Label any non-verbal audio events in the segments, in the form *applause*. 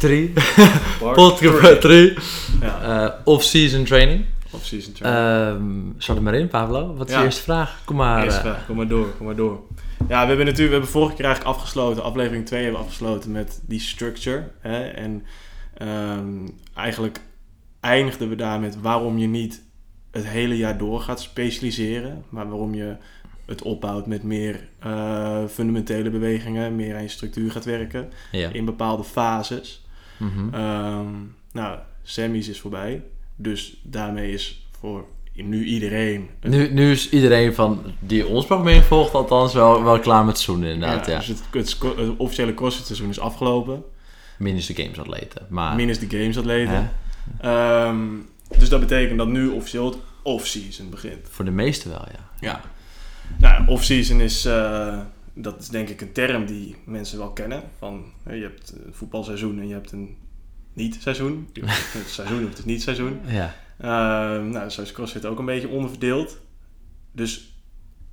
Part 3. Part Podcast 3. Ja, Eh, Off-season training. off-season training. Ehm zat er maar in, Pablo. Wat is Ja. je eerste vraag? Kom maar. Eerste eh, vraag, kom maar door, kom maar door. Ja, we hebben natuurlijk, we hebben vorige keer eigenlijk afgesloten, aflevering 2 hebben we afgesloten met die structure. Hè? En ehm, eigenlijk eindigden we daar met waarom je niet het hele jaar door gaat specialiseren, maar waarom je het opbouwt met meer eh, fundamentele bewegingen, meer aan je structuur gaat werken ja. in bepaalde fases. Mhm. Ehm, nou, semis is voorbij, dus daarmee is voor nu iedereen een Nu, nu is iedereen van die ons programma volgt, althans wel, wel klaar met zoenen inderdaad. Ja, Dus het, het, officiële CrossFit seizoen is afgelopen. Minus de games atleten. Maar, Minus de games atleten. Ehm, dus dat betekent dat nu officieel het off-season begint. voor de meesten wel, ja. Ja. Nou, off-season is, eh, dat is denk ik een term die mensen wel kennen. Van, hè, je hebt een voetbalseizoen en je hebt een niet-seizoen. Je hebt het seizoen of het niet-seizoen. Ja, Ehm, nou, zo is CrossFit ook een beetje onderverdeeld. Dus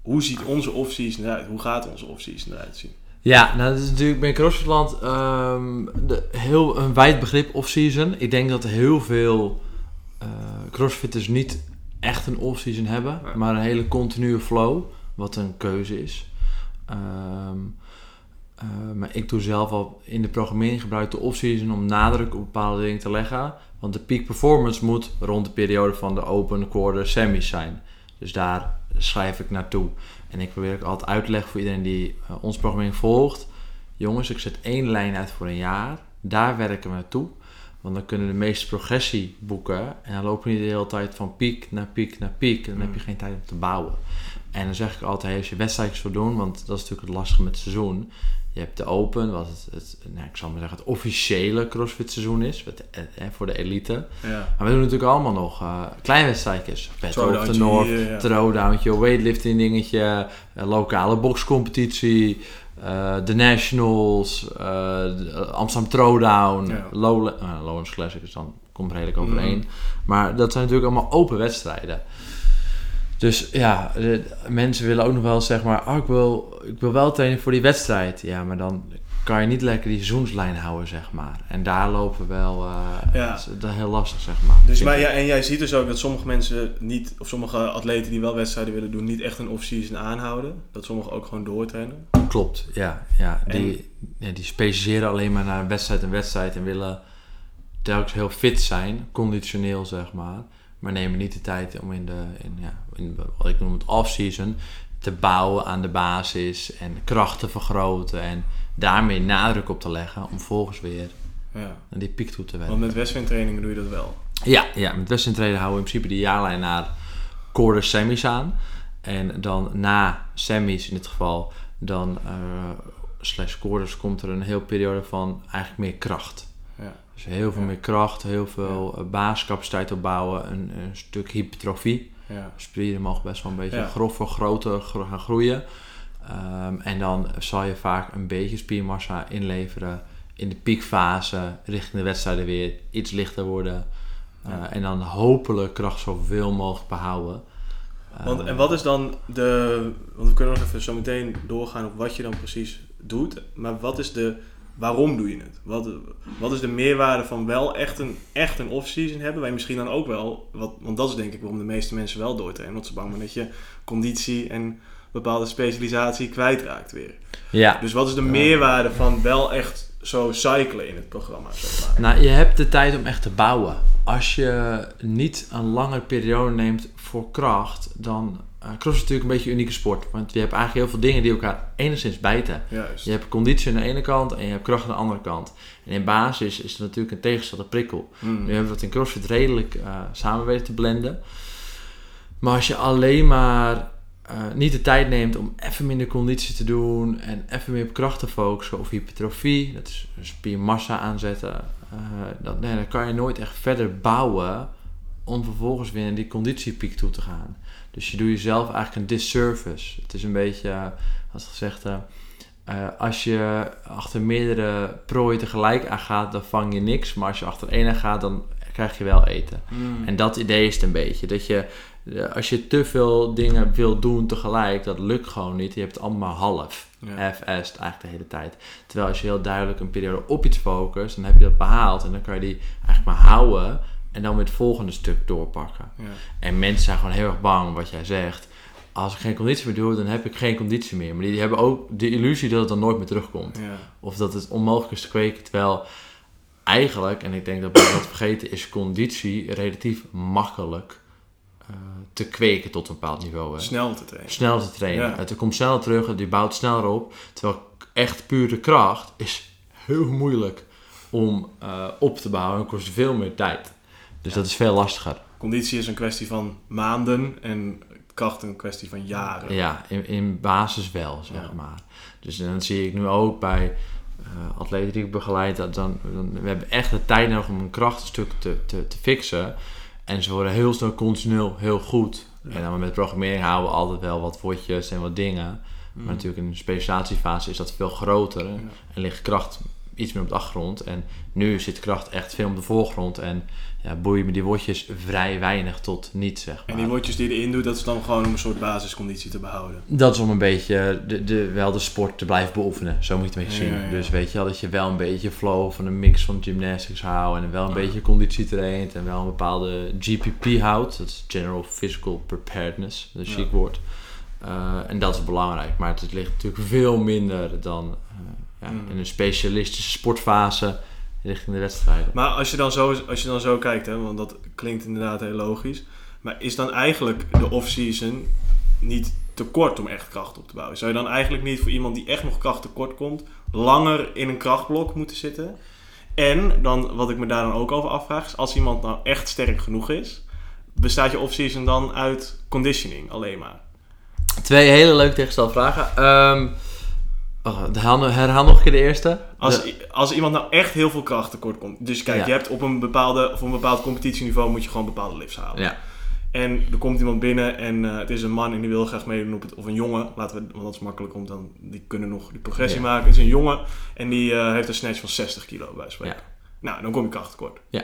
hoe ziet onze off-season eruit? Hoe gaat onze off-season eruit zien? ja nou dat is natuurlijk bij CrossFitland ehm de, heel een wijd begrip off-season. Ik denk dat heel veel eh CrossFitters niet echt een off-season hebben, Ja. maar een hele continue flow, wat een keuze is. Ehm, eh, maar ik doe zelf al in de programmering gebruik de off-season om nadruk op bepaalde dingen te leggen. Want de peak performance moet rond de periode van de open quarter semis zijn. Dus daar schrijf ik naartoe. En ik probeer ook altijd uit te leggen voor iedereen die eh, ons programmering volgt. Jongens, ik zet één lijn uit voor een jaar. Daar werken we naartoe. Want dan kunnen we de meeste progressie boeken. En dan lopen we niet de hele tijd van piek naar piek naar piek. En dan heb je geen tijd om te bouwen. En dan zeg ik altijd, als je wedstrijdjes wil doen, want dat is natuurlijk het lastige met het seizoen. Je hebt de Open, wat het, het nou, ik zal maar zeggen, het officiële CrossFit seizoen is, eh, eh, voor de elite. Ja. Maar we doen natuurlijk allemaal nog eh kleine wedstrijdjes. Battle of the North, throwdowntje, weightlifting dingetje, eh, lokale boxcompetitie, eh, de Nationals, eh, de Amsterdam Throwdown, Ja. Low, uh, Lowlands Classic, dus dan komt redelijk overeen. Mm. Maar dat zijn natuurlijk allemaal open wedstrijden. Dus ja, de, mensen willen ook nog wel zeg maar, oh, ik, wil, ik wil wel trainen voor die wedstrijd. Ja, maar dan kan je niet lekker die seizoenslijn houden, zeg maar. En daar lopen we wel, eh, Ja. dat is dat is heel lastig, zeg maar. Dus, maar, ja, en jij ziet dus ook dat sommige mensen niet, of sommige atleten die wel wedstrijden willen doen, niet echt een off-season aanhouden. Dat sommigen ook gewoon doortrainen. Klopt, ja. ja. Die, ja, die specialiseren alleen maar naar wedstrijd en wedstrijd en willen telkens heel fit zijn, conditioneel zeg maar. Maar nemen niet de tijd om in de, in, ja, in wat ik noem het off-season, te bouwen aan de basis en kracht te vergroten en daarmee nadruk op te leggen om vervolgens weer Ja. naar die piek toe te werken. Want met wedstrijdtrainingen doe je dat wel. Ja, ja met wedstrijdtreden houden we in principe de jaarlijn naar quarter semis aan. En dan na semis in dit geval, dan eh, slash quarters komt er een hele periode van eigenlijk meer kracht. Dus heel veel meer kracht, heel veel eh, basiscapaciteit opbouwen, een, een stuk hypertrofie. Ja. Spieren mogen best wel een beetje groffer, groter gro- gaan groeien. Ehm, en dan zal je vaak een beetje spiermassa inleveren in de piekfase, richting de wedstrijden weer iets lichter worden. Uh, Ja. En dan hopelijk kracht zoveel mogelijk behouden. Want, Uh, en wat is dan de... Want we kunnen nog even zo meteen doorgaan op wat je dan precies doet. Maar wat is de... Waarom doe je het? Wat, wat is de meerwaarde van wel echt een, echt een off-season hebben? Wij misschien dan ook wel... Wat, want dat is denk ik waarom de meeste mensen wel doortrainen. Want ze bang zijn dat je conditie en bepaalde specialisatie kwijtraakt weer. Ja, Dus wat is de meerwaarde van wel echt zo cyclen in het programma? Zeg maar? nou je hebt de tijd om echt te bouwen. Als je niet een lange periode neemt voor kracht, dan... Uh, cross is natuurlijk een beetje een unieke sport. Want je hebt eigenlijk heel veel dingen die elkaar enigszins bijten. Juist. Je hebt conditie aan de ene kant en je hebt kracht aan de andere kant. En in basis is er natuurlijk een tegenstelde prikkel. Mm. Nu hebben we dat in CrossFit redelijk eh samen weten te blenden. Maar als je alleen maar eh, niet de tijd neemt om even minder conditie te doen en even meer op kracht te focussen of hypertrofie, dat is spiermassa aanzetten, eh, dan, nee, dan kan je nooit echt verder bouwen om vervolgens weer naar die conditiepiek toe te gaan. Dus je doet jezelf eigenlijk een disservice. Het is een beetje, eh, als gezegd, eh, eh, als je achter meerdere prooien tegelijk aangaat, dan vang je niks. Maar als je achter één aan gaat, dan krijg je wel eten. Mm. En dat idee is het een beetje. Dat je als je te veel dingen wil doen tegelijk, dat lukt gewoon niet. Je hebt het allemaal half. Ja. Half-assed eigenlijk de hele tijd. Terwijl als je heel duidelijk een periode op iets focust, dan heb je dat behaald. En dan kan je die eigenlijk maar houden. En dan weer het volgende stuk doorpakken. Ja. En mensen zijn gewoon heel erg bang, wat jij zegt. Als ik geen conditie meer doe, dan heb ik geen conditie meer. Maar die hebben ook de illusie dat het dan nooit meer terugkomt. Ja. Of dat het onmogelijk is te kweken. Terwijl eigenlijk, en ik denk dat we dat vergeten, is conditie relatief makkelijk eh, te kweken tot een bepaald niveau. Hè. Snel te trainen. Snel te trainen. Ja. Het komt sneller terug, die bouwt sneller op. Terwijl echt pure kracht is heel moeilijk om eh, op te bouwen en kost veel meer tijd. Dus dat is veel lastiger. Conditie is een kwestie van maanden en kracht een kwestie van jaren. Ja, in, in basis wel, zeg Ja. maar. Dus dan zie ik nu ook bij eh, atleten die ik begeleid, dat dan, dan, we hebben echt de tijd nodig om een krachtstuk te, te, te fixen. En ze worden heel snel continu heel goed. Ja. En dan met programmering houden we altijd wel wat woordjes en wat dingen. Mm. Maar natuurlijk in de specialisatiefase is dat veel groter. Ja. En ligt kracht iets meer op de achtergrond. En nu zit kracht echt veel op de voorgrond. En ja, boeien me die woordjes vrij weinig tot niet, zeg maar. En die woordjes die je erin doet, dat is dan gewoon om een soort basisconditie te behouden. Dat is om een beetje de, de, wel de sport te blijven beoefenen. Zo moet je het een beetje zien. ja, ja. Dus weet je wel, dat je wel een beetje flow van een mix van gymnastics houdt. En wel een beetje conditie traint. En wel een bepaalde GPP houdt. Dat is General Physical Preparedness. Dat is een chic woord. Eh, en dat is belangrijk. Maar het ligt natuurlijk veel minder dan eh, ja, Mm. in een specialistische sportfase richting de wedstrijden. Maar als je dan zo, als je dan zo kijkt, hè, want dat klinkt inderdaad heel logisch. Maar is dan eigenlijk de off-season niet te kort om echt kracht op te bouwen? Zou je dan eigenlijk niet voor iemand die echt nog kracht tekort komt, langer in een krachtblok moeten zitten? En dan, wat ik me daar dan ook over afvraag, is als iemand nou echt sterk genoeg is, bestaat je off-season dan uit conditioning alleen maar? Twee hele leuke tegengestelde vragen. Oh, herhaal, nog een keer de eerste. Als, De- als iemand nou echt heel veel kracht tekort komt. Dus kijk, Ja. je hebt op een, bepaalde, op een bepaald competitieniveau moet je gewoon bepaalde lifts halen. ja. En er komt iemand binnen en eh, het is een man en die wil graag meedoen op het... Of een jongen, laten we, want dat is makkelijk, want dan, die kunnen nog die progressie Ja. maken. Het is een jongen en die eh, heeft een snatch van 60 kilo bij spreken. Ja. Nou, dan kom je kracht tekort. Ja.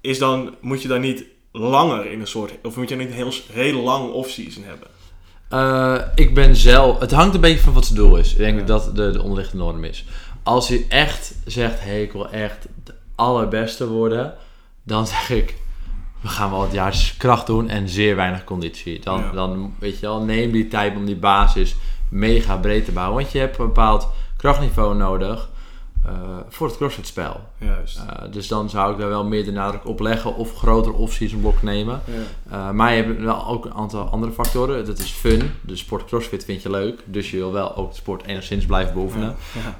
Is dan, moet je dan niet langer in een soort... Of moet je niet een heel, heel lang off-season hebben? Eh, ik ben zelf. Het hangt een beetje van wat zijn doel is. Ik denk Ja. dat dat de, de onderliggende norm is. Als hij echt zegt: hey, ik wil echt de allerbeste worden, dan *laughs* zeg ik: we gaan wel wat jaar kracht doen en zeer weinig conditie. Dan, Ja. dan weet je wel, neem die tijd om die basis mega breed te bouwen. Want je hebt een bepaald krachtniveau nodig eh, voor het crossfit-spel. Juist. Eh, dus dan zou ik daar wel meer de nadruk op leggen of groter off-season blok nemen. ja. Uh, maar je hebt wel ook een aantal andere factoren. Dat is fun. De sport crossfit vind je leuk. Dus je wil wel ook de sport enigszins blijven beoefenen.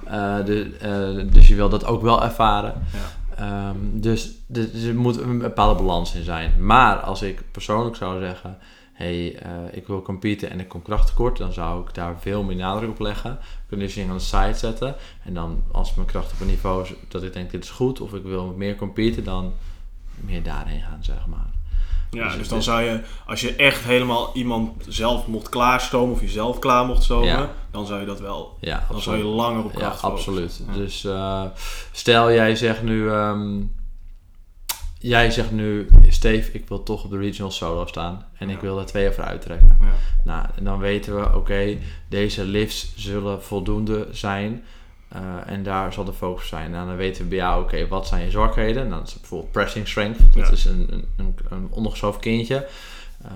Ja. De, dus je wil dat ook wel ervaren. Ja. Um, dus, dus er moet een bepaalde balans in zijn. Maar als ik persoonlijk zou zeggen... hey, uh, ik wil competen en ik kom krachttekort... dan zou ik daar veel meer nadruk op leggen. Conditioning aan de side zetten. En dan als mijn kracht op een niveau is dat ik denk dit is goed... of ik wil meer competen, dan meer daarheen gaan, zeg maar. Ja, dus, dus dan zou je, als je echt helemaal iemand zelf mocht klaarstomen of jezelf klaar mocht stomen, ja. dan zou je dat wel. Ja, dan absoluut. zou je langer op kracht Ja, absoluut. Ja. Dus uh, stel jij zegt nu, um, jij zegt nu, Steve, ik wil toch op de regional solo staan en ja. ik wil er twee over uittrekken. Ja. Nou, en dan weten we, oké, okay, deze lifts zullen voldoende zijn. Uh, en daar zal de focus zijn. En dan weten we bij jou, oké, okay, wat zijn je zwakheden? Nou, dat is bijvoorbeeld pressing strength. Dat ja. is een, een, een, ondergeschoven kindje. Uh,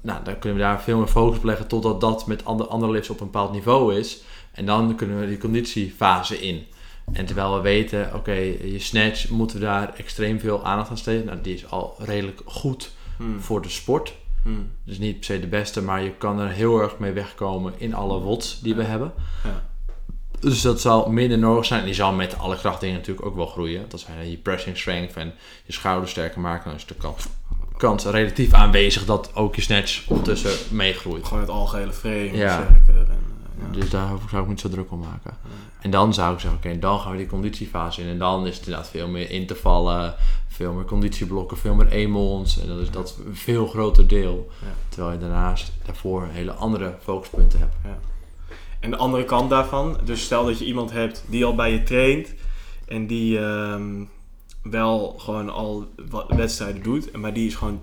nou, dan kunnen we daar veel meer focus op leggen totdat dat met andere, andere lifts op een bepaald niveau is. En dan kunnen we die conditiefase in. En terwijl we weten, oké, okay, je snatch moeten we daar extreem veel aandacht aan steken. Nou, die is al redelijk goed Hmm. voor de sport. Hmm. Dus niet per se de beste, maar je kan er heel erg mee wegkomen in alle wots die ja. we hebben. Ja. Dus dat zal minder nodig zijn. En die zal met alle krachtdingen natuurlijk ook wel groeien. Dat zijn je pressing strength en je schouders sterker maken. Dan is de kans, kans relatief aanwezig dat ook je snatch ondertussen meegroeit. Gewoon het algehele frame ja. En, uh, ja. Dus daar zou ik niet zo druk om maken. En dan zou ik zeggen, oké, okay, dan gaan we die conditiefase in. En dan is het inderdaad veel meer in te vallen. Veel meer conditieblokken, veel meer emons. En dat is dat een veel groter deel. Ja. Terwijl je daarnaast daarvoor hele andere focuspunten hebt. Ja. En de andere kant daarvan, dus stel dat je iemand hebt die al bij je traint en die um, wel gewoon al wedstrijden doet, maar die is gewoon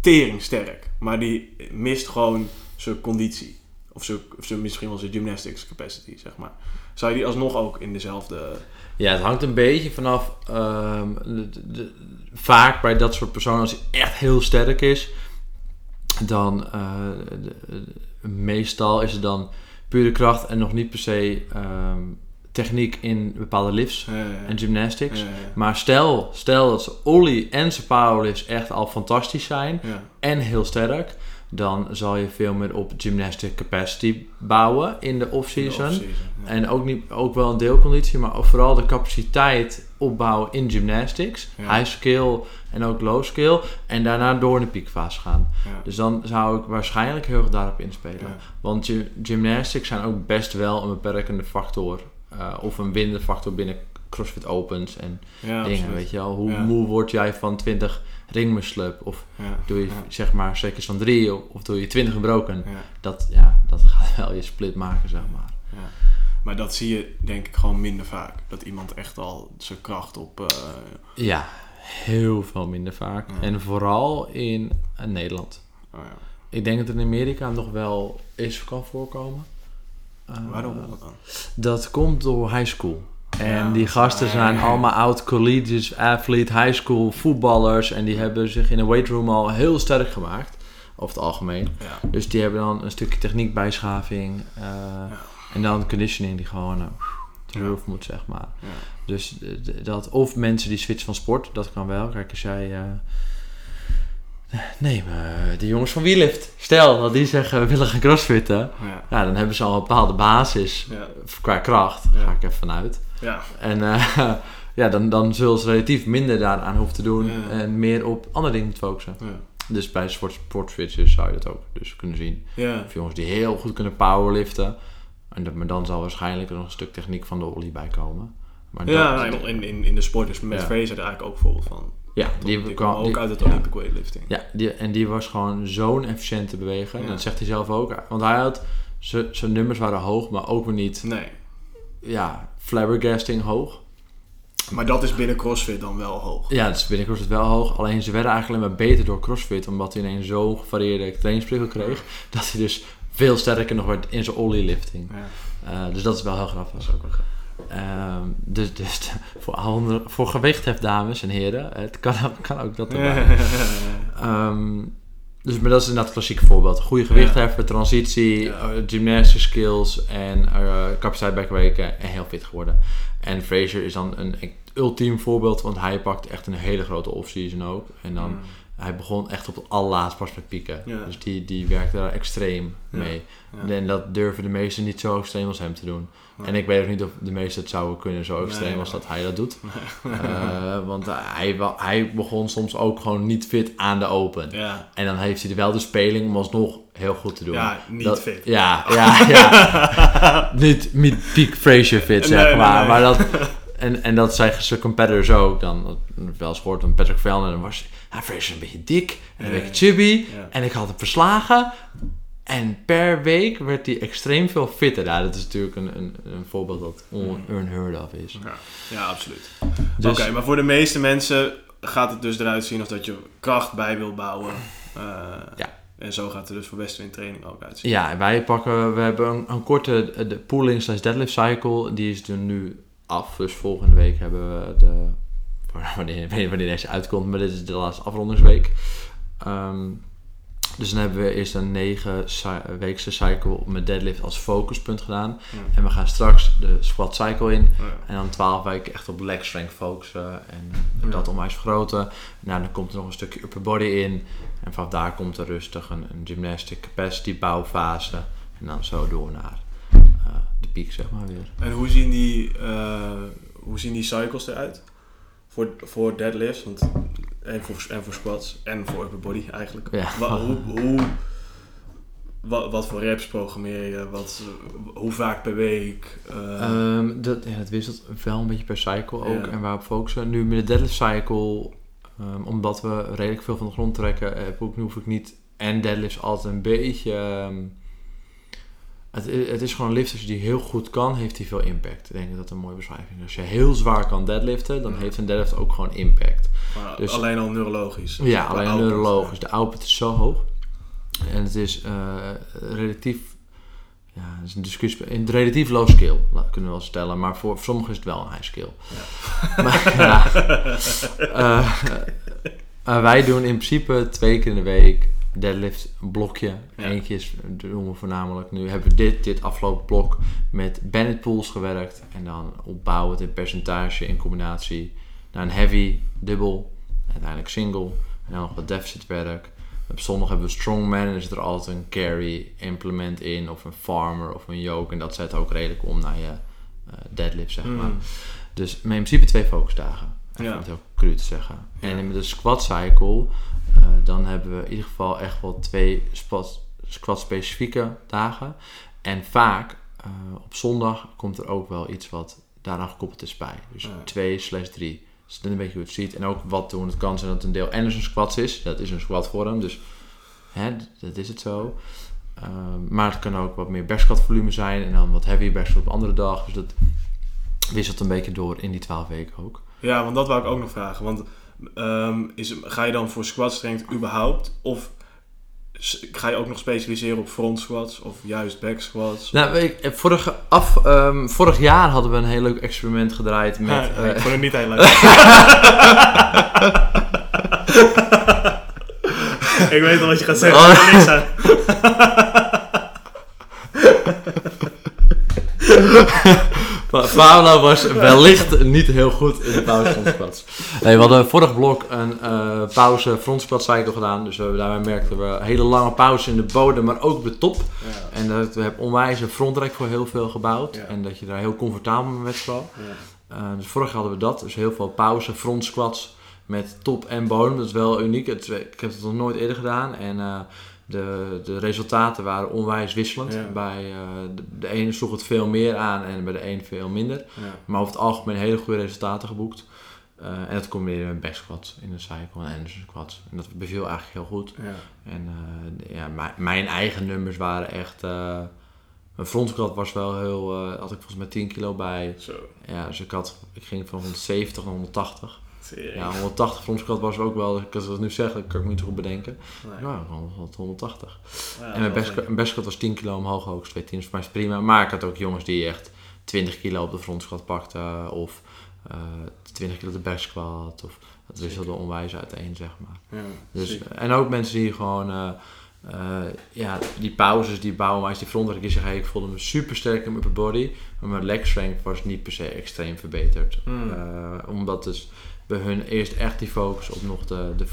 tering sterk. Maar die mist gewoon zijn conditie. Of, zijn, misschien wel zijn gymnastics capacity, zeg maar. Zou je die alsnog ook in dezelfde... Ja, het hangt een beetje vanaf. ehm, de- de- de- vaak bij dat soort personen, als hij echt heel sterk is, dan eh, meestal is het dan pure kracht en nog niet per se ehm, techniek in bepaalde lifts en gymnastics. Maar stel, stel dat ze ollie en zijn powerlifts echt al fantastisch zijn en heel sterk, dan zal je veel meer op gymnastic capacity bouwen in de off-season. Ja. En ook, niet, ook wel een deelconditie, maar vooral de capaciteit opbouwen in gymnastics. Ja. High skill en ook low skill. En daarna door in de piekfase gaan. Ja. Dus dan zou ik waarschijnlijk heel erg daarop inspelen. Want gy- gymnastics zijn ook best wel een beperkende factor. eh, of een winnende factor binnen CrossFit Opens en dingen. absoluut. Weet je wel? Hoe moe word jij van 20 ringmuscle-up? Of Ja, doe je ja, zeg maar zeker van 3 of, of doe je 20 gebroken? ja, Dat, ja, dat *laughs* gaat wel je split maken, zeg maar. ja. Maar dat zie je denk ik gewoon minder vaak. Dat iemand echt al zijn kracht op... eh, Ja, heel veel minder vaak. En vooral in eh, Nederland. oh ja. Ik denk dat in Amerika nog wel eens kan voorkomen. Eh, Waarom dan? Dat komt door high school. En Ja, die gasten zijn allemaal oud colleges, athlete, high school, voetballers. En die hebben zich in de weight room al heel sterk gemaakt. Over het algemeen. Ja. Dus die hebben dan een stukje techniekbijschaving. eh, En dan conditioning die gewoon uh, te Ja. roof moet, zeg maar. Ja. Dus d- dat, of mensen die switchen van sport, dat kan wel. Kijk, als jij... eh, nee, maar de jongens van Wielift. Stel dat die zeggen, we willen gaan crossfitten. Ja. Ja, dan hebben ze al een bepaalde basis Ja. qua kracht. Ja. Ga ik even vanuit. Ja. En eh, *laughs* ja, dan, dan zullen ze relatief minder daaraan hoeven te doen. Ja. En meer op andere dingen moeten focussen. Ja. Dus bij sport, sportswitches zou je dat ook dus kunnen zien. Ja. Of jongens die heel goed kunnen powerliften. En dat, maar dan zal waarschijnlijk er nog een stuk techniek van de olie bij komen. Maar Ja, dat- in, in, in de sport is met Ja. Fraser er eigenlijk ook voorbeeld van. ja, Die, die, kwam ook die- uit het ja. Olympic weightlifting. Ja, die, en die was gewoon zo'n efficiënte beweger. Ja. Dat zegt hij zelf ook. Want hij had... Zijn nummers waren hoog, maar ook weer niet... Nee. Ja, flabbergasting hoog. Maar dat is binnen CrossFit dan wel hoog. Ja, dus binnen CrossFit wel hoog. Alleen ze werden eigenlijk alleen maar beter door CrossFit. Omdat hij ineens zo'n gevarieerde trainingsprikkel kreeg. Dat hij dus veel sterker nog werd in zijn ollie lifting. Ja. Eh, dus dat is wel heel grappig. Dat is ook wel gaaf. Ehm, dus dus *laughs* voor, andere, voor gewichthef dames en heren. Het kan, ook- kan ook dat erbij. Ehm, dus maar dat is inderdaad het klassieke voorbeeld. Goede gewichtheffen, transitie, Ja. eh, gymnastic skills en eh, capaciteit bijkweken en heel fit geworden. En Fraser is dan een ultiem voorbeeld, want hij pakt echt een hele grote off-season ook. En dan, Mm. hij begon echt op het allerlaatst pas met pieken. Ja. Dus die, die werkte daar extreem mee. En dat durven de meesten niet zo extreem als hem te doen. En ik weet ook niet of de meesten het zouden kunnen zo extreem Nee, als dat hij dat doet. *laughs* Eh, want hij, hij begon soms ook gewoon niet fit aan de open. Ja. En dan heeft hij er wel de speling om alsnog heel goed te doen. Ja, niet Dat- fit. Ja, ja, ja. *laughs* niet, niet peak Fraser fit, zeg Nee, maar. nee. Maar dat, *laughs* en, en dat zeggen zijn competitors ook. Dan wel eens gehoord van Patrick Vellner. Dan was ja, Fraser is een beetje dik en een beetje chubby. Ja. En ik had hem verslagen. En per week werd hij extreem veel fitter. Ja, dat is natuurlijk een, een, een voorbeeld dat on- unheard of is. Ja, ja absoluut. Dus, Oké, maar voor de meeste mensen gaat het dus eruit zien als dat je kracht bij wil bouwen. Eh, Ja. En zo gaat het dus voor best in training ook uitzien. Ja, wij pakken, we hebben een, een korte de pooling slash deadlift cycle. Die is er nu af. Dus volgende week hebben we de, *laughs* wanneer, wanneer deze uitkomt, maar dit is de laatste afrondingsweek. Ehm, dus dan hebben we eerst een negen cy- weekse cycle met deadlift als focuspunt gedaan. Ja. En we gaan straks de squat cycle in. Ja. En dan 12 weken echt op leg strength focussen en Ja. dat onwijs vergroten. Nou, dan komt er nog een stukje upper body in. En vanaf daar komt er rustig een, een gymnastic capacity bouwfase. En dan zo door naar eh, de piek, zeg maar weer. En hoe zien die, eh, hoe zien die cycles eruit? Voor, voor deadlifts want, en, voor, en voor squats en voor upper body eigenlijk. Ja. Wa- hoe, hoe, wat, wat voor reps programmeer je? Wat, hoe vaak per week? Eh, Ehm, dat, ja, dat wisselt wel een beetje per cycle ook en waar we focussen. Nu met de deadlift cycle, ehm, omdat we redelijk veel van de grond trekken, heb ik, nu hoef ik niet en deadlifts altijd een beetje... ehm, Het, het is gewoon een lift, als je die heel goed kan, heeft die veel impact. Ik denk dat dat een mooie beschrijving is. Als je heel zwaar kan deadliften, dan Ja. heeft een deadlift ook gewoon impact. Maar Dus- alleen al neurologisch. Ja, alleen output, neurologisch. De output is zo hoog. En het is eh, relatief... Ja, het is een discussie. In relatief low skill, kunnen we wel stellen. Maar voor, voor sommigen is het wel een high skill. Maar *laughs* ja... eh, eh, wij doen in principe twee keer in de week deadlift blokje. Ja. Eentje is, doen we voornamelijk nu. Hebben we dit, dit afgelopen blok met Bennett pools gewerkt. En dan opbouwend in percentage in combinatie naar een heavy, dubbel, uiteindelijk single. En dan nog wat deficit werk. Op zondag hebben we strongman en er zit er altijd een carry implement in. Of een farmer of een yoke. En dat zet ook redelijk om naar je eh, deadlift, zeg maar. Mm. Dus in principe twee focusdagen. Ja. om het heel cru te zeggen. Ja. En met de squat cycle, dan hebben we in ieder geval echt wel twee squat, squat specifieke dagen. En vaak eh, op zondag komt er ook wel iets wat daaraan gekoppeld is bij. Dus Ja. twee slash drie. Dus dat is een beetje hoe het ziet. En ook wat doen. Het kan zijn dat een deel en dus een squat is. Dat is een squat vorm. Dus hè, dat is het zo. Ehm, maar het kan ook wat meer backsquat volume zijn. En dan wat heavy backsquat op andere dag. Dus dat wisselt een beetje door in die 12 weken ook. Ja, want dat wou ik ook nog vragen. Want ehm, is, ga je dan voor squat strength überhaupt? Of ga je ook nog specialiseren op front squats? Of juist back squats? Nou, ik, vorige af, ehm, vorig jaar hadden we een heel leuk experiment gedraaid met... Ja, eh, ik vond het niet heel *laughs* leuk. ik weet al wat je gaat zeggen. Oh. Ik heb niks aan. *laughs* Pa- Paolo was wellicht niet heel goed in de pauze frontsquats. Nee, we hadden vorig blok een eh, pauze gedaan. Dus we, daarbij merkten we hele lange pauze in de bodem, maar ook op de top. Ja. En dat we hebben onwijs een frontrek voor heel veel gebouwd. Ja. En dat je daar heel comfortabel mee werd vooral. Ja. Eh, dus vorig jaar hadden we dat. Dus heel veel pauze, front squats met top en bodem. Dat is wel uniek. Het, ik heb het nog nooit eerder gedaan. En eh, de, de resultaten waren onwijs wisselend. Ja. Bij eh, de, de ene sloeg het veel meer aan en bij de een veel minder. Ja. Maar over het algemeen hele goede resultaten geboekt. Eh, en dat combineerde met back squats in de cycle en Anderson squats. En dat beviel eigenlijk heel goed. Ja. En eh, ja, mijn, eigen nummers waren echt... mijn front squat was wel heel... had ik volgens mij 10 kilo bij. Zo. Ja, dus ik, had, ik ging van 170 naar 180. Serieus. Ja, 180 front squat was ook wel... Als ik het nu zeg, dat kan ik me niet goed bedenken. Nee. Ja, gewoon wat 180. Ja, en mijn best, best squat was 10 kilo omhoog ook. Dus twee teams, maar is prima. Maar ik had ook jongens die echt 20 kilo op de front squat pakten. Of eh 20 kilo op de back squat. Of dat wisselde onwijs uiteen, zeg maar. Ja, Dus, ziek. en ook mensen die gewoon, eh, eh, ja, die pauzes, die bouwen die frontwerk die zeggen, hey, ik voelde me super sterk in mijn upper body, maar mijn leg strength was niet per se extreem verbeterd. Hmm. Eh, omdat dus bij hun eerst echt die focus op nog de, de,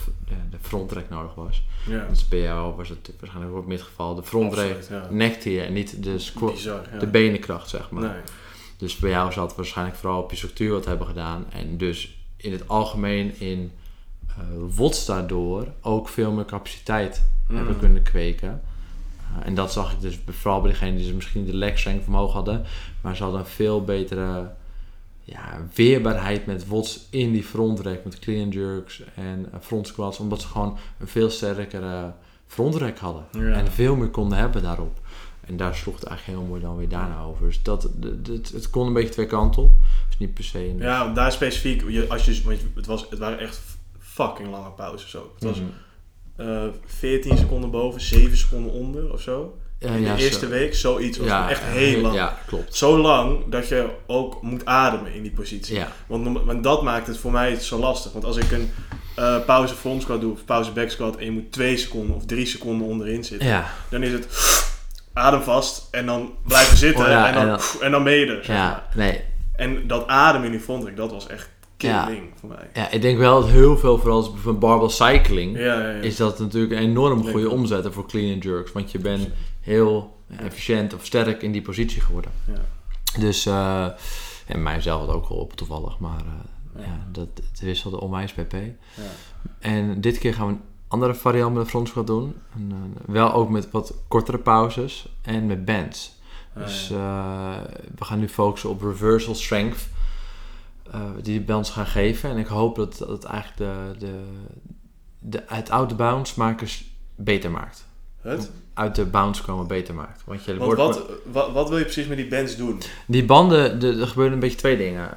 de, frontrek nodig was. ja. Dus bij jou was het waarschijnlijk ook in dit geval de frontrek ja. nekte je en niet de, squat, Bizar, ja. de benenkracht, zeg maar. Nee. Dus bij jou zat waarschijnlijk vooral op je structuur wat hebben gedaan. En dus in het algemeen in eh WOTS daardoor ook veel meer capaciteit Mm. hebben kunnen kweken. Eh, en dat zag ik dus vooral bij degenen die ze misschien de leg strength omhoog hadden. Maar ze hadden een veel betere ja, weerbaarheid met WOTS in die frontrek. Met clean jerks en eh, front squats. Omdat ze gewoon een veel sterkere frontrek hadden. Ja. En veel meer konden hebben daarop. En daar sloeg het eigenlijk heel mooi dan weer daarna over. Dus dat, het, het kon een beetje twee kanten op. Dus niet per se... Een, Ja, daar specifiek, als je- het, was, het waren echt fucking lange pauzes ook. Het was Mhm. Eh 14 seconden boven, 7 seconden onder of zo. In de eerste zo- week, zoiets was ja, echt heel lang. Ja, klopt. Zo lang dat je ook moet ademen in die positie. Want, want dat maakt het voor mij zo lastig. Want als ik een eh, pauze front squat doe of pauze back squat en je moet 2 seconden of 3 seconden onderin zitten, ja, dan is het adem vast en dan blijven zitten Oh en, dan, en en, dan- dan, ben je er. zeg ja, nee. En dat ademen in die frontrek, dat was echt. Killing voor mij. Ja, ik denk wel dat heel veel, vooral van barbell cycling, is dat natuurlijk een enorm goede omzetten voor clean and jerks. Want je bent heel efficiënt of sterk in die positie geworden. Ja. Dus, eh en mijzelf had ook geholpen toevallig, maar eh, Ja. dat, het wisselde onwijs pp. Ja. En dit keer gaan we een andere variant met de front squat doen. En, eh, wel ook met wat kortere pauzes en met bands. Ah, Dus ja. we gaan nu focussen op reversal strength. Eh, die de bands gaan geven. En ik hoop dat dat het eigenlijk de, de, de, het oude bounce makers beter maakt. Het? uit de bounce komen beter maakt. Want je Want wordt wat, wat, wat wil je precies met die bands doen? Die banden, de- er gebeuren een beetje twee dingen.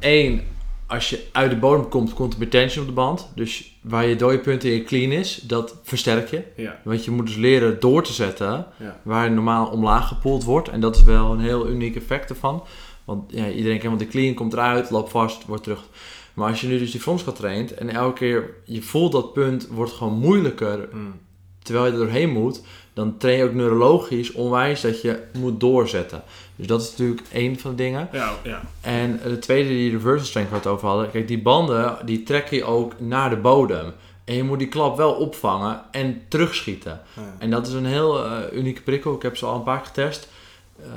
Eén, als je uit de bodem komt, komt er meer tension op de band. Dus waar je dode punt in je clean is, dat versterk je. Ja. Want je moet dus leren door te zetten Ja. waar normaal omlaag gepoeld wordt. En dat is wel een heel uniek effect ervan. Want ja, iedereen kent, want de clean komt eruit, loopt vast, wordt terug. Maar als je nu dus die frontsquat traint en elke keer je voelt dat punt wordt gewoon moeilijker Mm. terwijl je er doorheen moet, dan train je ook neurologisch onwijs dat je moet doorzetten. Dus dat is natuurlijk één van de dingen. Ja, ja. En de tweede, die reversal strength waar we het over hadden. Kijk, die banden, die trekken je ook naar de bodem. En je moet die klap wel opvangen en terugschieten. Ja. En dat is een heel eh, unieke prikkel. Ik heb ze al een paar keer getest. Eh,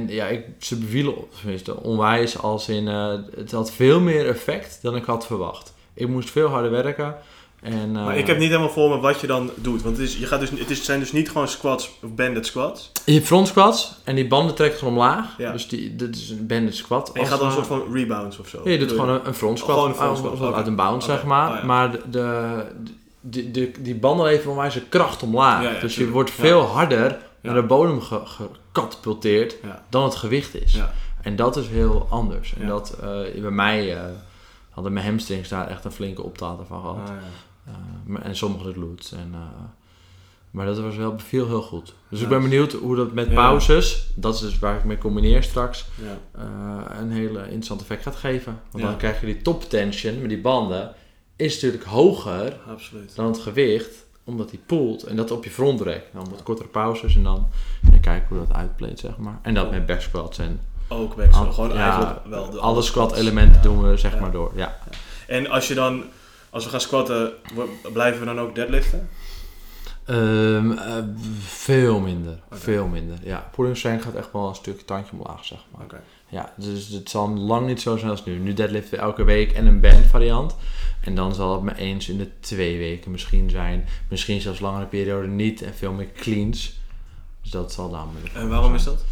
en ja, ik, ze bevielen tenminste onwijs als in... eh, het had veel meer effect dan ik had verwacht. Ik moest veel harder werken. En, eh, Maar ik heb niet helemaal voor me wat je dan doet. Want het, is, je gaat dus, het is, zijn dus niet gewoon squats of banded squats. Je hebt front squats en die banden trekken gewoon omlaag. Ja. Dus die, dit is een banded squat. En je gaat dan een soort van rebounds of zo. Ja, je doet Bedoel gewoon een, een front squat. Gewoon een front uit- squat, uit een bounce, zeg maar. Oh, ja. Maar de, de, die, die, die banden leveren onwijs een kracht omlaag. Dus je wordt veel harder naar de bodem ge- gecatapulteerd Ja. dan het gewicht is. Ja. En dat is heel anders. En dat, eh, bij mij eh, hadden mijn hamstrings daar echt een flinke optater van gehad. Ah. Eh, en sommige glutes. En, maar dat was wel, beviel heel goed. Dus ik ben benieuwd hoe dat met pauzes, dat is dus waar ik mee combineer straks, Ja. een hele interessant effect gaat geven. Want dan krijg je die top tension met die banden, is natuurlijk hoger absoluut. dan het gewicht, omdat die poelt en dat op je frontrek. Dan wat kortere pauzes en dan en kijken hoe dat uitpleet, zeg maar. En dat met back squats en Ook weg. al- Gewoon ja, eigenlijk wel de alle squat squats. elementen doen we zeg maar door. Ja. En als je dan, als we gaan squatten, blijven we dan ook deadliften? Ehm, eh, veel minder. Veel minder. Ja, pulling strength gaat echt wel een stukje tandje omlaag, zeg maar. Oké. Ja, dus het zal lang niet zo zijn als nu. Nu deadliften elke week en een band variant. En dan zal het me eens in de twee weken misschien zijn. Misschien zelfs langere periode niet en veel meer cleans. Dus dat zal dan En waarom is dat?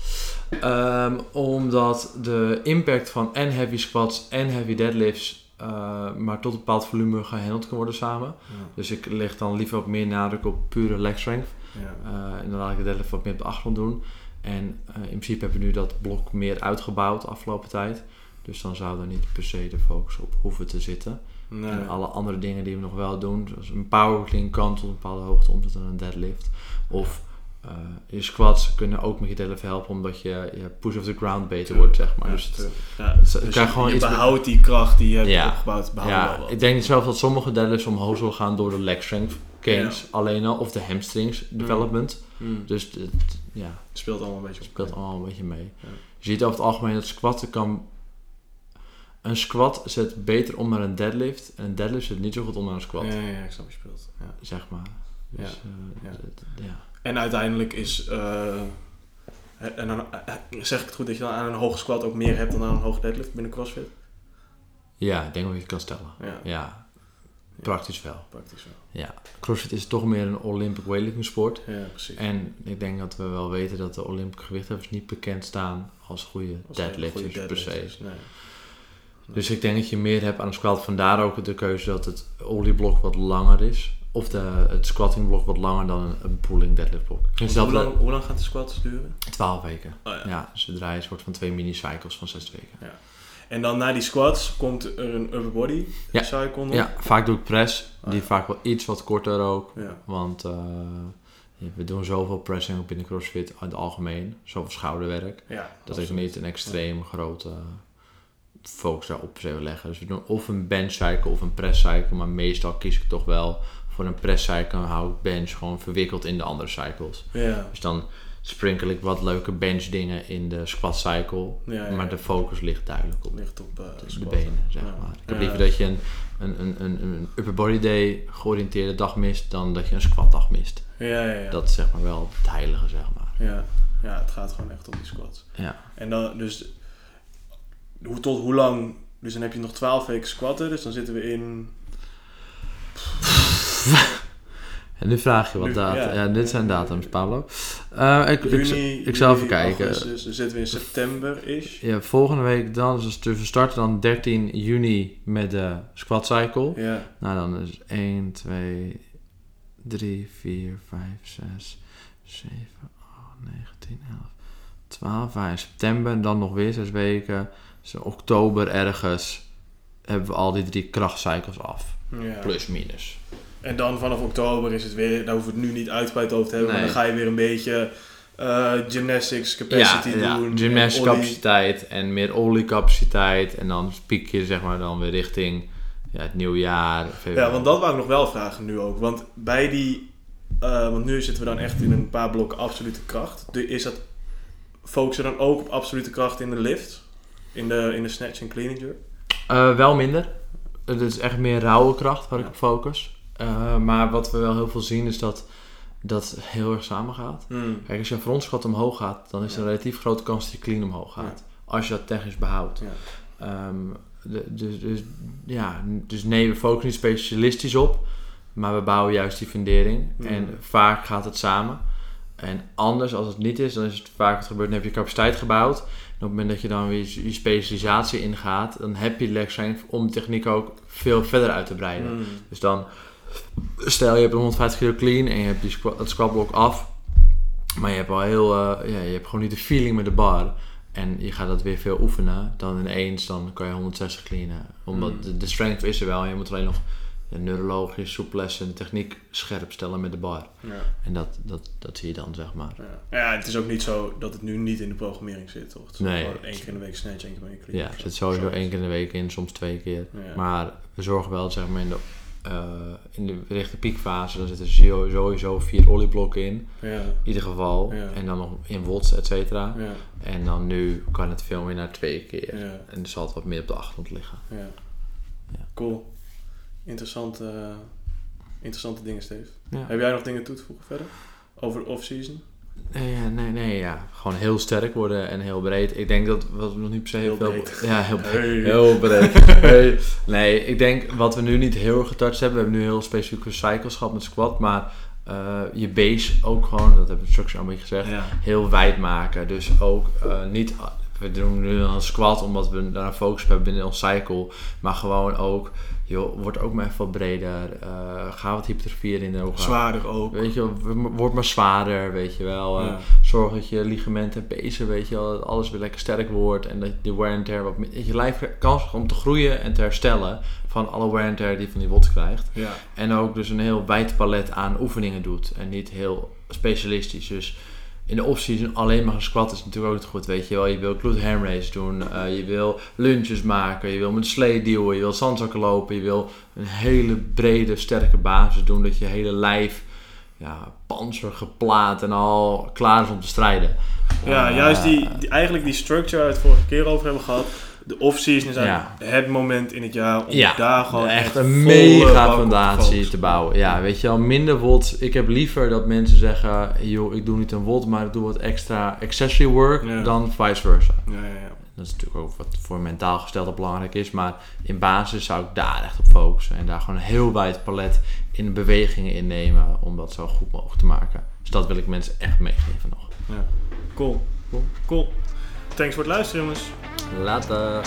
Ehm, omdat de impact van en heavy squats en heavy deadlifts eh, maar tot een bepaald volume gehandeld kan worden samen. Dus ik leg dan liever wat meer nadruk op pure leg strength. Ja. Eh, en dan laat ik de deadlift wat meer op de achtergrond doen. En eh, in principe hebben we nu dat blok meer uitgebouwd de afgelopen tijd. Dus dan zou er niet per se de focus op hoeven te zitten. Nee. En alle andere dingen die we nog wel doen, zoals een power clean kan tot een bepaalde hoogte omzetten naar een deadlift. Of eh, je squats kunnen ook met je deadlift helpen, omdat je, je push off the ground beter wordt, zeg maar. Ja, dus het- ja, dus dus je, gewoon je iets- behoudt die kracht die je hebt opgebouwd. Ja, ik denk zelf dat sommige deadlifts omhoog zullen gaan door de leg strength gains alleen al, of de hamstrings development. Hmm. Dus het, ja, Het speelt allemaal een beetje op. speelt allemaal een beetje mee. Ja. Je ziet over het algemeen dat squatten kan... Een squat zet beter om naar een deadlift. En een deadlift zet niet zo goed om naar een squat. Ja, ik snap je speelt. Ja. Zeg maar. Dus, Ja. eh, Ja. En uiteindelijk is... eh, en dan, zeg ik het goed dat je dan aan een hoge squat ook meer hebt dan aan een hoge deadlift binnen CrossFit? ja, ik denk dat je het kan stellen. Ja, praktisch wel. praktisch wel. Ja. CrossFit is toch meer een Olympic weightlifting sport. Ja, precies. En ik denk dat we wel weten dat de Olympische gewichtheffers niet bekend staan als goede Als een deadlifters goede per se. Nee. Dus ik denk dat je meer hebt aan een squat. Vandaar ook de keuze dat het olieblok wat langer is. Of de, het squattingblok wat langer dan een, een pulling deadlift blok. Ik vind Want zelf hoe, lang, hoe lang gaat de squat duren? 12 weken. Oh, ja. Ja, dus het draaien soort van twee mini-cycles van 6 weken. En dan na die squats komt er een upper body Ja. cycle nog. Ja, vaak doe ik press. Oh, die ja. vaak wel iets wat korter ook. Ja. Want eh, we doen zoveel pressing ook binnen CrossFit in het algemeen. Zoveel schouderwerk. Ja, Dat ik niet een extreem grote focus daarop wil leggen. Dus we doen of een bench cycle of een press cycle. Maar meestal kies ik toch wel voor een press cycle. Hou ik bench gewoon verwikkeld in de andere cycles. Ja, Dus dan sprinkel ik wat leuke bench dingen in de squat cycle. ja. Maar de focus ligt duidelijk op ligt op eh, de benen, zeg maar. Ik heb liever dat je een, een, een, een, een upper body day georiënteerde dag mist, dan dat je een squat dag mist. Ja, ja, ja. Dat is zeg maar wel het heilige, zeg maar. Ja. ja, het gaat gewoon echt om die squats. Ja. En dan, dus, hoe, tot hoe lang, dus dan heb je nog 12 weken squatten, dus dan zitten we in, *laughs* En nu vraag je wat data. ja. Dit zijn datums, Pablo. Eh, ik, ik, juni, ik zal juli, even kijken. augustus, dan zitten we in september-ish. Ja, volgende week dan, dus we starten dan 13 juni met de squat cycle. Ja, Nou, dan is 1, 2, 3, 4, 5, 6, 7, 8, 9, 10, 11, 12. Ja, in september en dan nog weer zes weken. Dus in oktober ergens hebben we al die drie krachtcycles af. Ja. Plus, minus. En dan vanaf oktober is het weer, daar hoeven we het nu niet uitgebreid over te hebben, maar dan ga je weer een beetje eh, gymnastics capacity ja, doen. en ollie. capaciteit en meer oliecapaciteit. En dan piek je zeg maar dan weer richting ja, het nieuwjaar. Ja, want dat wou ik nog wel vragen nu ook. Want bij die, eh, want nu zitten we dan echt in een paar blokken absolute kracht. De- Is dat, focussen dan ook op absolute kracht in de lift? In de, in de snatch en clean and jerk? Eh, wel minder. Het is echt meer rauwe kracht waar ik Ja. op focus. Eh, maar wat we wel heel veel zien is dat dat heel erg samen gaat. Hmm. Kijk, als je een frontschat omhoog gaat, dan is er Ja. een relatief grote kans dat je clean omhoog gaat. Als je dat technisch behoudt. Ja. Ehm, de- dus, dus, ja, dus nee, we focussen niet specialistisch op, maar we bouwen juist die fundering. Mhm. En vaak gaat het samen. En anders, als het niet is, dan is het vaak wat gebeurt, dan heb je capaciteit gebouwd. En op het moment dat je dan weer je specialisatie ingaat, dan heb je leg strength om de techniek ook veel verder uit te breiden. Hmm. Dus dan, stel je hebt een 150 kilo clean en je hebt die squat, het squatblok af. Maar je hebt al heel, eh, ja, je hebt gewoon niet de feeling met de bar. En je gaat dat weer veel oefenen. Dan ineens, dan kan je 160 cleanen. Omdat Mm. de, de strength is er wel. En je moet alleen nog ja, neurologisch, en techniek scherp stellen met de bar. Ja. En dat, dat, dat zie je dan, zeg maar. Ja. ja, het is ook niet zo dat het nu niet in de programmering zit, toch? Het is Nee. gewoon één keer in de week snatch, één keer in de week clean. Ja, er zit sowieso één keer in de week in, soms twee keer. Maar we zorgen wel, zeg maar, in de, eh, in de richting piekfase, dan zitten sowieso- sowieso vier olieblokken in. Ja, In ieder geval. Ja. En dan nog in watts, et cetera. ja, En dan nu kan het veel meer naar twee keer. En er zal het wat meer op de achtergrond liggen. ja. Ja. Cool. Interessante, interessante dingen, Steve. Heb jij nog dingen toe te voegen verder? Over off-season? Nee, nee, nee, ja. Gewoon heel sterk worden en heel breed. Ik denk dat wat we nog niet per se heel, veel... breed. Ja, heel breed. Hey. Heel breed. *laughs* Hey. Nee, ik denk wat we nu niet heel erg getouched hebben. We hebben nu heel specifieke cycles gehad met squat. Maar eh, je base ook gewoon, dat heb ik straks al een beetje gezegd, Ja. heel wijd maken. Dus ook eh, niet... We doen nu een squat omdat we daar een focus hebben binnen ons cycle. Maar gewoon ook... Joh, word ook maar even wat breder. eh, ga wat hypertrofieën in de ogen. Zwaarder ook. Weet je, word maar zwaarder, weet je wel. Eh. Zorg dat je ligamenten en pezen, weet je wel, dat alles weer lekker sterk wordt. En dat de wear and tear wat dat je lijf kans krijgt om te groeien en te herstellen van alle wear and tear die je van die WOTS krijgt. Ja. En ook dus een heel wijd palet aan oefeningen doet. En niet heel specialistisch. Dus in de off-season alleen maar een squat is natuurlijk ook niet goed, weet je wel. Je wil glute ham race doen, eh, je wil lunges maken, je wil met slee duwen, je wil zandzakken lopen, je wil een hele brede, sterke basis doen. Dat je hele lijf, ja, panzer geplaat en al klaar is om te strijden. Ja, Eh, juist die, die- eigenlijk die structure waar we het vorige keer over hebben gehad. De off-season is eigenlijk het moment in het jaar om Ja, daar gewoon echt een mega op te bouwen. Ja, weet je wel, minder WOD. Ik heb liever dat mensen zeggen, joh, ik doe niet een WOD, maar ik doe wat extra accessory work, Ja. dan vice versa. Ja, ja, ja. Dat is natuurlijk ook wat voor mentaal gestelde belangrijk is, maar in basis zou ik daar echt op focussen. En daar gewoon een heel wijd palet in bewegingen innemen om dat zo goed mogelijk te maken. Dus dat wil ik mensen echt meegeven nog. ja. Cool. Cool. Cool. Thanks voor het luisteren, jongens. Later.